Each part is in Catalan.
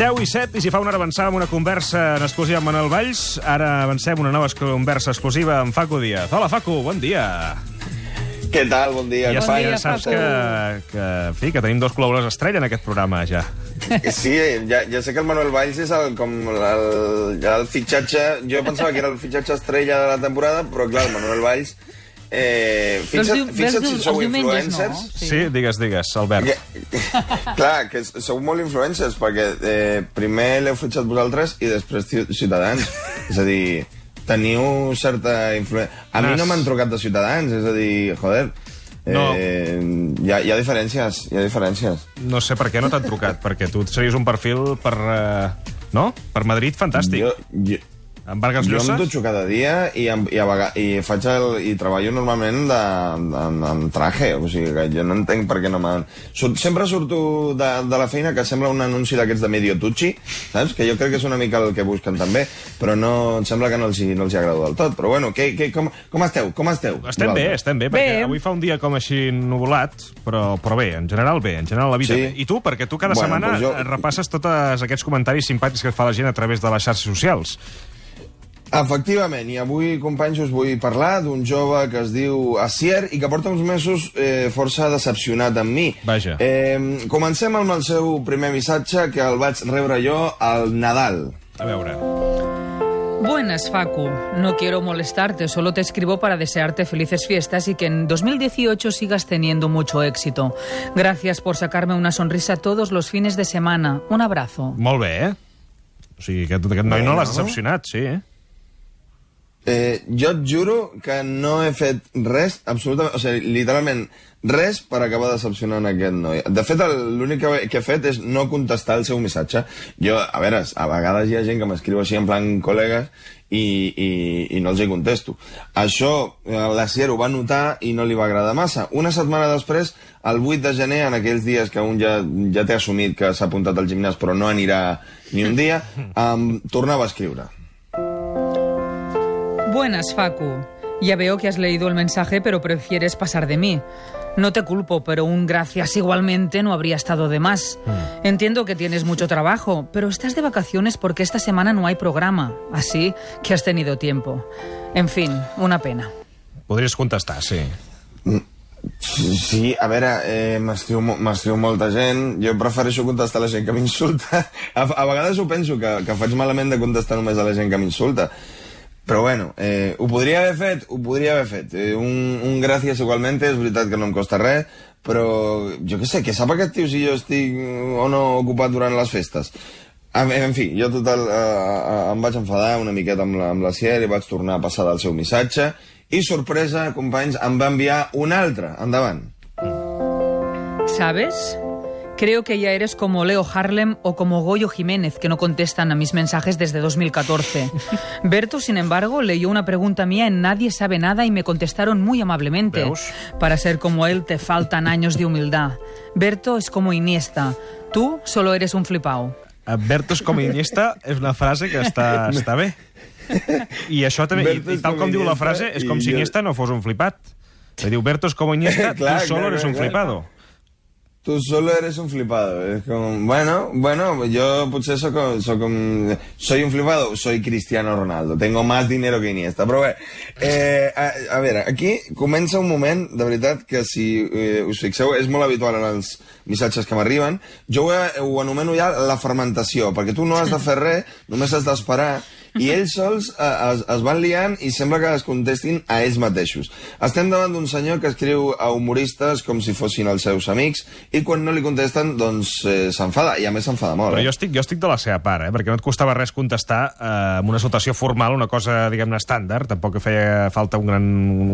10 i 7, i si fa una hora avançàvem una conversa en exclusiva amb Manuel Valls, ara avancem una nova conversa exclusiva amb Facu Díaz. Hola, Facu, bon dia. Què tal? Bon dia. Ja, sa, va? ja saps que, que, en fi, que tenim dos col·laboradors estrella en aquest programa, ja. Sí, ja, ja sé que el Manuel Valls és el, com el, el fitxatge... Jo pensava que era el fitxatge estrella de la temporada, però clar, el Manuel Valls... Eh, Però els fixa't, diu- fixa't els si sou influencers. no? Sí, sí digues, digues, Albert. Que, clar, que sou molt influencers, perquè eh, primer l'heu fitxat vosaltres i després Ci- Ciutadans. és a dir, teniu certa influència... A mi Nas. no m'han trucat de Ciutadans, és a dir, joder... No. Eh, hi, ha, hi ha diferències, hi ha diferències. No sé per què no t'han trucat, perquè tu series un perfil per... Eh, no? Per Madrid, fantàstic. Jo, jo, Amb Vargas Jo em Llosa? dutxo cada dia i, em, i, a vega, i, faig el, i treballo normalment de, de, en traje, o sigui que jo no entenc per què no m'han... Surt, sempre surto de, de la feina que sembla un anunci d'aquests de Medio Tucci, saps? Que jo crec que és una mica el que busquen també, però no, em sembla que no els, hi- no els agrada del tot. Però bueno, que, que, com, com esteu? Com esteu? Estem bé, estem bé, perquè Bé. avui fa un dia com així nuvolat, però, però bé, en general bé, en general la vida Sí. bé. I tu, perquè tu cada Bueno, setmana doncs jo- jo... repasses tots aquests comentaris simpàtics que et fa la gent a través de les xarxes socials. Efectivament, i avui, companys, us vull parlar d'un jove que es diu Asier i que porta uns mesos eh, força decepcionat amb mi. Vaja. Eh, comencem amb el seu primer missatge que el vaig rebre jo al Nadal. A veure... Buenas, Facu. No quiero molestarte, solo te escribo para desearte felices fiestas y que en 2018 sigas teniendo mucho éxito. Gracias por sacarme una sonrisa todos los fines de semana. Un abrazo. Molt bé, eh? O sigui, aquest, aquest noi no Bé, l'has no? decepcionat, sí, eh? Eh, jo et juro que no he fet res, absolutament, o sigui, literalment res per acabar decepcionant aquest noi. De fet, l'únic que, que he fet és no contestar el seu missatge. Jo, a veure, a vegades hi ha gent que m'escriu així en plan col·legues i, i, i no els hi contesto. Això eh, la Sier ho va notar i no li va agradar massa. Una setmana després, el 8 de gener, en aquells dies que un ja, ja té assumit que s'ha apuntat al gimnàs però no anirà ni un dia, um, tornava a escriure. Buenas, Facu. Ya veo que has leído el mensaje, pero prefieres pasar de mí. No te culpo, pero un gracias igualmente no habría estado de más. Entiendo que tienes mucho trabajo, pero estás de vacaciones porque esta semana no hay programa, así que has tenido tiempo. En fin, una pena. Podries contestar, sí. Sí, sí, a veure, eh, m'escriu molta gent, jo prefereixo contestar a la gent que m'insulta. A, a vegades ho penso, que, que faig malament de contestar només a la gent que m'insulta. Però bueno, eh, ho podria haver fet, ho podria haver fet. Eh, un, un gràcies igualment, és veritat que no em costa res, però jo què sé, que sap aquest tio si jo estic o no ocupat durant les festes. En, en fi, jo total eh, eh, em vaig enfadar una miqueta amb la, amb la Sier i vaig tornar a passar del seu missatge i, sorpresa, companys, em va enviar un altre. Endavant. ¿Sabes? Creo que ya eres como Leo Harlem o como Goyo Jiménez, que no contestan a mis mensajes desde 2014. Berto, sin embargo, leyó una pregunta mía en Nadie sabe nada y me contestaron muy amablemente. Veus? Para ser como él te faltan años de humildad. Berto es como Iniesta. Tú solo eres un flipao. Bertos com Iniesta és una frase que està, està bé. I això també, i, i tal com com diu la frase, és com si jo- Iniesta no fos un flipat. Se diu Bertos com Iniesta, Clar, tu solo clar, eres clar, un clar. Tu solo eres un flipado. Es como, bueno, bueno, yo potser soy, soy, com- soy un flipado, soy Cristiano Ronaldo. Tengo más dinero que Iniesta. Però bé, eh, a, a veure, aquí comença un moment, de veritat, que si eh, us fixeu, és molt habitual en els missatges que m'arriben. Jo ho, ho anomeno ja la fermentació, perquè tu no has de fer res, només has d'esperar, i ells sols eh, es, es van liant i sembla que es contestin a ells mateixos. Estem davant d'un senyor que escriu a humoristes com si fossin els seus amics i quan no li contesten, doncs eh, s'enfada, i a més s'enfada molt. Però Eh? jo estic, jo estic de la seva part, eh? perquè no et costava res contestar eh, amb una salutació formal, una cosa, diguem-ne, estàndard. Tampoc que feia falta un gran,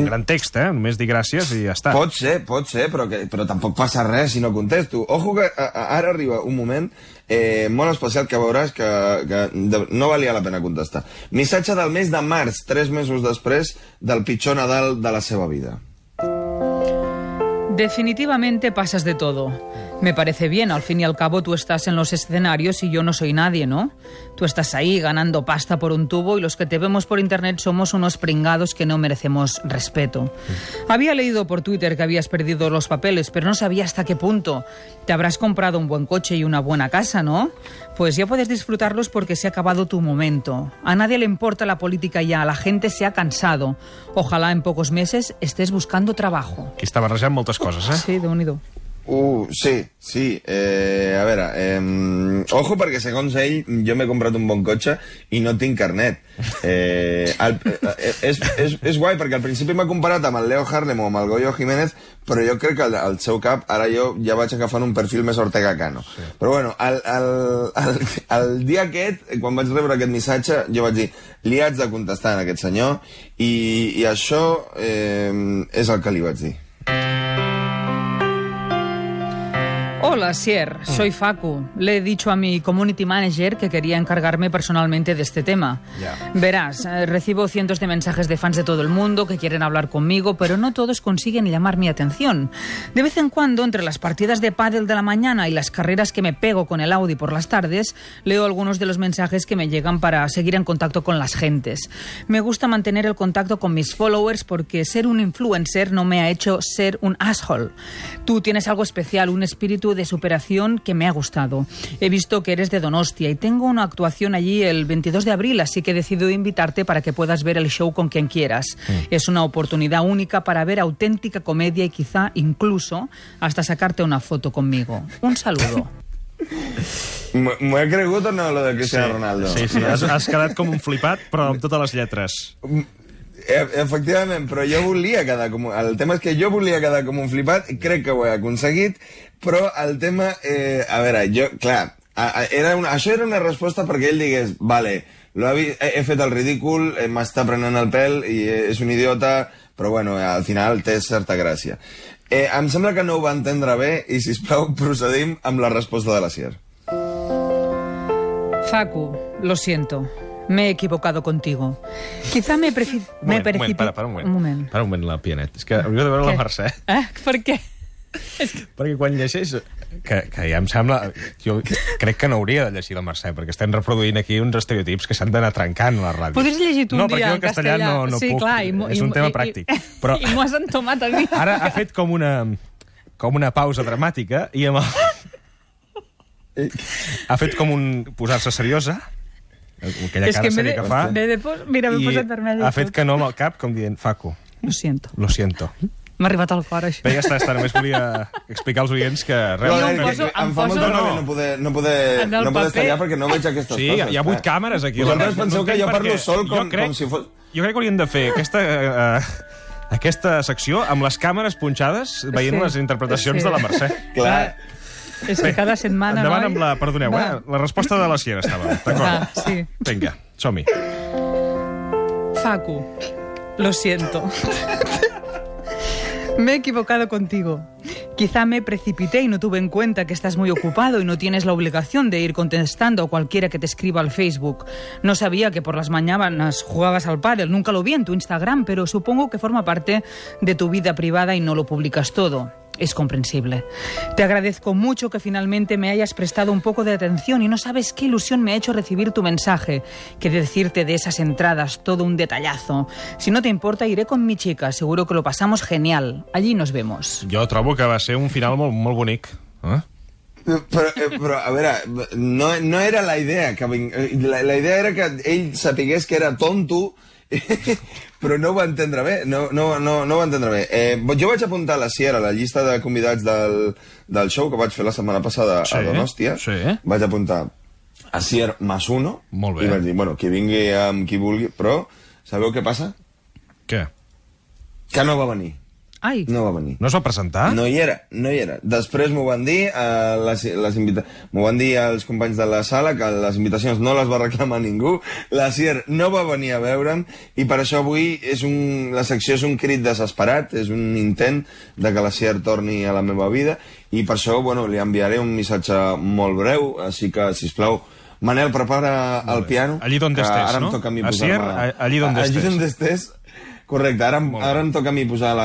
un gran text, eh? Només dir gràcies i ja està. Pot ser, pot ser, però, que, però tampoc passa res si no contesto. Ojo que a, a, ara arriba un moment eh, molt especial que veuràs que, que de, no valia la pena contestar. Missatge del mes de març, tres mesos després del pitjor Nadal de la seva vida. Definitivamente pasas de todo. Me parece bien, al fin y al cabo tú estás en los escenarios y yo no soy nadie, ¿no? Tú estás ahí ganando pasta por un tubo y los que te vemos por internet somos unos pringados que no merecemos respeto. Había leído por Twitter que habías perdido los papeles, pero no sabía hasta qué punto. Te habrás comprado un buen coche y una buena casa, ¿no? Pues ya puedes disfrutarlos porque se ha acabado tu momento. A nadie le importa la política ya, la gente se ha cansado. Ojalá en pocos meses estés buscando trabajo. Aquí està barrejant moltes coses, eh? Sí, déu nhi Uh, sí, sí. Eh, a veure, eh, ojo perquè segons ell jo m'he comprat un bon cotxe i no tinc carnet. Eh, el, eh, és, és, és guai perquè al principi m'ha comparat amb el Leo Harlem o amb el Goyo Jiménez, però jo crec que al, al seu cap ara jo ja vaig agafant un perfil més Ortega Cano. Sí. Però bueno, el, el, el, el dia aquest, quan vaig rebre aquest missatge, jo vaig dir, li haig de contestar a aquest senyor i, i això eh, és el que li vaig dir. Hola, Sier, soy Facu. Le he dicho a mi community manager que quería encargarme personalmente de este tema. Ya. Verás, eh, recibo cientos de mensajes de fans de todo el mundo que quieren hablar conmigo, pero no todos consiguen llamar mi atención. De vez en cuando, entre las partidas de pádel de la mañana y las carreras que me pego con el Audi por las tardes, leo algunos de los mensajes que me llegan para seguir en contacto con las gentes. Me gusta mantener el contacto con mis followers porque ser un influencer no me ha hecho ser un asshole. Tú tienes algo especial, un espíritu de superación que me ha gustado. He visto que eres de Donostia y tengo una actuación allí el 22 de abril, así que he decidido invitarte para que puedas ver el show con quien quieras. Es una oportunidad única para ver auténtica comedia y quizá incluso hasta sacarte una foto conmigo. Un saludo. M'ho he cregut o no, lo de Cristiano Ronaldo? Sí, sí, has, has quedat com un flipat, però amb totes les lletres. E- Efectivament, però jo volia quedar com... El tema és que jo volia quedar com un flipat, crec que ho he aconseguit, però el tema... Eh, a veure, jo, clar, era una, això era una resposta perquè ell digués, vale, he, he fet el ridícul, eh, m'està prenent el pèl i eh, és un idiota, però bueno, al final té certa gràcia. Eh, em sembla que no ho va entendre bé i, si plau procedim amb la resposta de la Sier. Facu, lo siento. Me he equivocado contigo. Quizá me, preci- Un me moment, un moment, para, para un moment. Un moment. Para un moment, la Pianet. És que hauria de veure la? Mercè. Eh? Per què? Perquè quan llegeix... Que, que ja em sembla... Jo crec que no hauria de llegir la Mercè, perquè estem reproduint aquí uns estereotips que s'han d'anar trencant a la ràdio. Podries llegir tu un no, dia perquè jo en el castellà, castellà. no, no sí, puc. clar, i, és i- un tema i- pràctic. I, Però I m'ho has entomat a mi. ara ha fet com una, com una pausa dramàtica i amb el... ha fet com un posar-se seriosa, aquella És cara que sèria de- que fa, m'he de pos- mira, m'he posat vermell ha fet que no amb el cap, com dient, Facu, Lo siento. lo siento. M'ha arribat al cor, això. Bé, ja està, està, només volia explicar als oients que Jo realment... em poso- em em fa molta poso- ràbia no poder, no poder, no poder estar allà perquè no veig aquestes Sí, coses. hi ha vuit càmeres aquí. Vosaltres No penseu que entenc jo parlo sol com, crec, com si fos... Jo crec que hauríem de fer aquesta, uh, aquesta secció amb les càmeres punxades veient Sí. les interpretacions Sí. de la Mercè. Clar, És que cada setmana, Endavant noi... amb la... Perdoneu, Va. eh? La resposta de la Sierra estava. D'acord? Sí. Vinga, som-hi. Facu, lo siento. Me he equivocado contigo. Quizá me precipité y no tuve en cuenta que estás muy ocupado y no tienes la obligación de ir contestando a cualquiera que te escriba al Facebook. No sabía que por las mañanas jugabas al pádel, nunca lo vi en tu Instagram, pero supongo que forma parte de tu vida privada y no lo publicas todo. Es comprensible. Te agradezco mucho que finalmente me hayas prestado un poco de atención y no sabes qué ilusión me ha hecho recibir tu mensaje, que decirte de esas entradas todo un detallazo. Si no te importa, iré con mi chica, seguro que lo pasamos genial. Allí nos vemos. Jo trobo que va ser un final molt, molt bonic. Eh? però, eh, però a veure, no, no era la idea. Que ving... eh, la, la idea era que ell sapigués que era tonto, però no ho va entendre bé. No, no, no, no ho va entendre bé. Eh, jo vaig apuntar la Sierra a la llista de convidats del, del show que vaig fer la setmana passada Sí, a Donòstia. sí. Vaig apuntar a Sier más uno. Molt bé. I vaig dir, bueno, qui vingui amb qui vulgui, però sabeu què passa? Què? Que no va venir. Ai, No va venir. No es va presentar? No hi era, no hi era. Després m'ho van dir, eh, les, les invita... m'ho van dir als companys de la sala, que les invitacions no les va reclamar ningú, la Sier no va venir a veure'm, i per això avui és un, la secció és un crit desesperat, és un intent de que la Sier torni a la meva vida, i per això, bueno, li enviaré un missatge molt breu, així que, si plau, Manel, prepara el piano. Allí d'on estés, ara no? em toca a mi A posar-me- a- allí d'on Allí estés. d'on estés. Correcte, ara, ara em toca a mi posar la,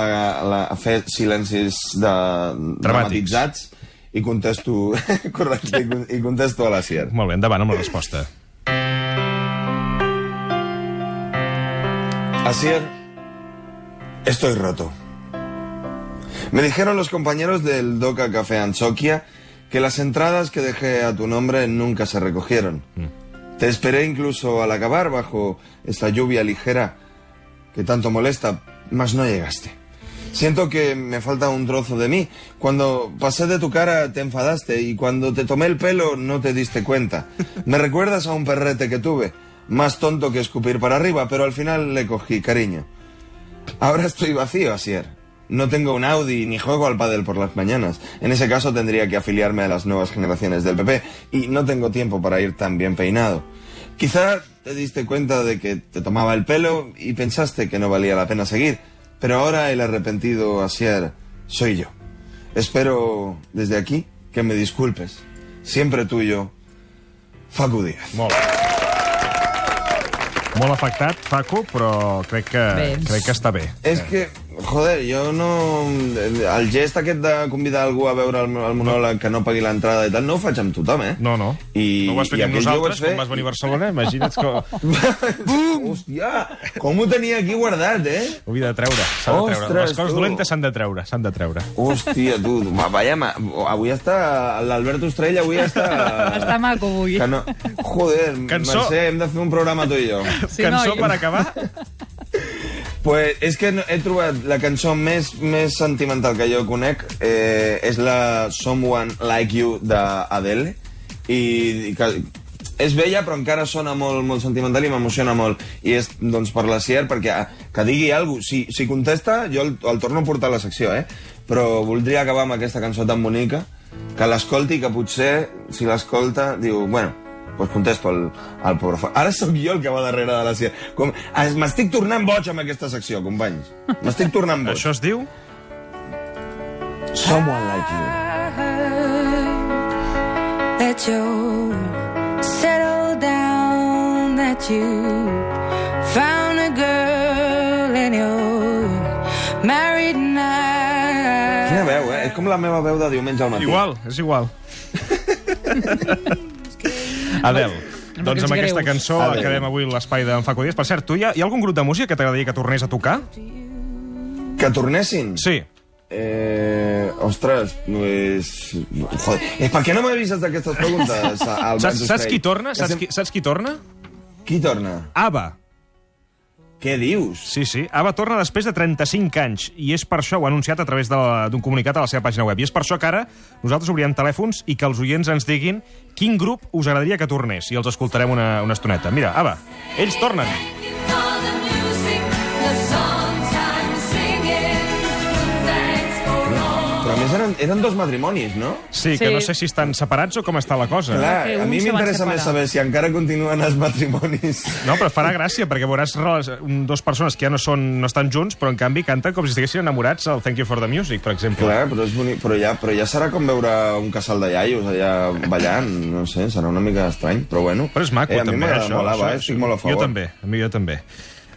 la, a fer silencis de, dramatitzats i contesto... Correcte, i, con- i contesto a la Sier. Molt bé, endavant amb la resposta. Asier, estoy roto. Me dijeron los compañeros del Doca Café Anchoquia que las entradas que dejé a tu nombre nunca se recogieron. Te esperé incluso al acabar bajo esta lluvia ligera que tanto molesta, mas no llegaste. Siento que me falta un trozo de mí. Cuando pasé de tu cara te enfadaste y cuando te tomé el pelo no te diste cuenta. Me recuerdas a un perrete que tuve, más tonto que escupir para arriba, pero al final le cogí cariño. Ahora estoy vacío, Asier. No tengo un Audi ni juego al pádel por las mañanas. En ese caso tendría que afiliarme a las nuevas generaciones del PP y no tengo tiempo para ir tan bien peinado. Quizá te diste cuenta de que te tomaba el pelo y pensaste que no valía la pena seguir, pero ahora el arrepentido Asier soy yo. Espero desde aquí que me disculpes. Siempre tuyo, Facu Díaz. Molt afectat, Facu, però crec que, Bé. crec que està bé. És que, joder, jo no... El gest aquest de convidar algú a veure el, el monòleg que no pagui l'entrada i tal, no ho faig amb tothom, eh? No, no. I- no ho vas fer amb nosaltres, fer- quan vas venir a Barcelona. Imagina't que... Hòstia, com ho tenia aquí guardat, eh? Ho havia de treure. S'ha de treure. Ostres, Les coses tu. dolentes s'han de treure, s'han de treure. Hòstia, tu, va, vaya, ma... avui està... L'Albert Ostrell avui està... Està maco avui. Que no... Joder, Cançó. Mercè, hem de fer un programa tu i jo. Sí, Cançó no, per acabar? Pues és que he trobat la cançó més, més sentimental que jo conec eh, és la Someone Like You d'Adele i, i que és vella però encara sona molt, molt sentimental i m'emociona molt i és doncs per la Sier perquè ah, que digui alguna cosa, si, si contesta jo el, el torno a portar a la secció eh? però voldria acabar amb aquesta cançó tan bonica que l'escolti que potser si l'escolta diu, bueno, pues contesto al, al pobre fa... Ara sóc jo el que va darrere de la Sier. Com... es- M'estic tornant boig amb aquesta secció, companys. M'estic tornant boig. Això es diu... Someone like you. that you settle down, that you found a girl and you're married now. Quina veu, eh? És com la meva veu de diumenge al matí. Igual, és igual. Adel, doncs amb aquesta cançó Adel. acabem avui l'espai d'en Facu Díaz. Per cert, tu hi ha, hi ha algun grup de música que t'agradaria que tornés a tocar? Que tornessin? Sí. Eh, ostres, pues... Joder, eh, per què no m'avises d'aquestes preguntes? Albert Saps, saps qui torna? Saps sem- qui, saps qui torna? Qui torna? ABBA. Què dius? Sí, sí. ABBA torna després de 35 anys i és per això, ho ha anunciat a través d'un comunicat a la seva pàgina web, i és per això que ara nosaltres obrirem telèfons i que els oients ens diguin quin grup us agradaria que tornés i els escoltarem una, una estoneta. Mira, ABBA, ells tornen. Eren, eren dos matrimonis, no? Sí, que Sí. no sé si estan separats o com està la cosa. Clar, que a un mi se van m'interessa més saber si encara continuen els matrimonis. No, però farà gràcia, perquè veuràs rela- un- dos persones que ja no, són, no estan junts, però en canvi canten com si estiguessin enamorats al Thank You for the Music, per exemple. Clar, però, és bonic, però, ja, però ja serà com veure un casal de iaios allà ballant, no sé, serà una mica estrany, però bueno. Però és maco, eh, a mi també, m'agrada això. molt, això, va, estic molt a favor. Jo també, a mi jo també.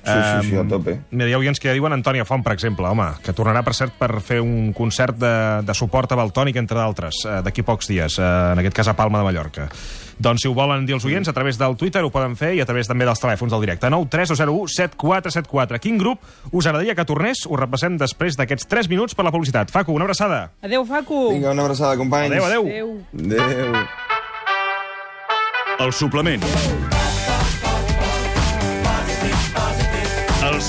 Sí, sí, sí, a tope. Mira, hi ha oients que ja diuen Antònia Font, per exemple, home, que tornarà, per cert, per fer un concert de, de suport a Baltònic, entre d'altres, eh, d'aquí pocs dies, eh, en aquest cas a Palma de Mallorca. Doncs si ho volen dir els oients, a través del Twitter ho poden fer i a través també dels telèfons del directe. 9 3 201 7474. Quin grup us agradaria que tornés? Ho repassem després d'aquests 3 minuts per la publicitat. Facu, una abraçada. Adéu, Facu. Vinga, una abraçada, companys. Adéu, adéu. Adéu. Adéu. El suplement.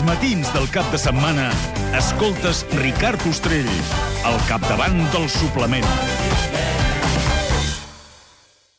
Matins del cap de setmana escoltes Ricard Ostrell al capdavant del suplement.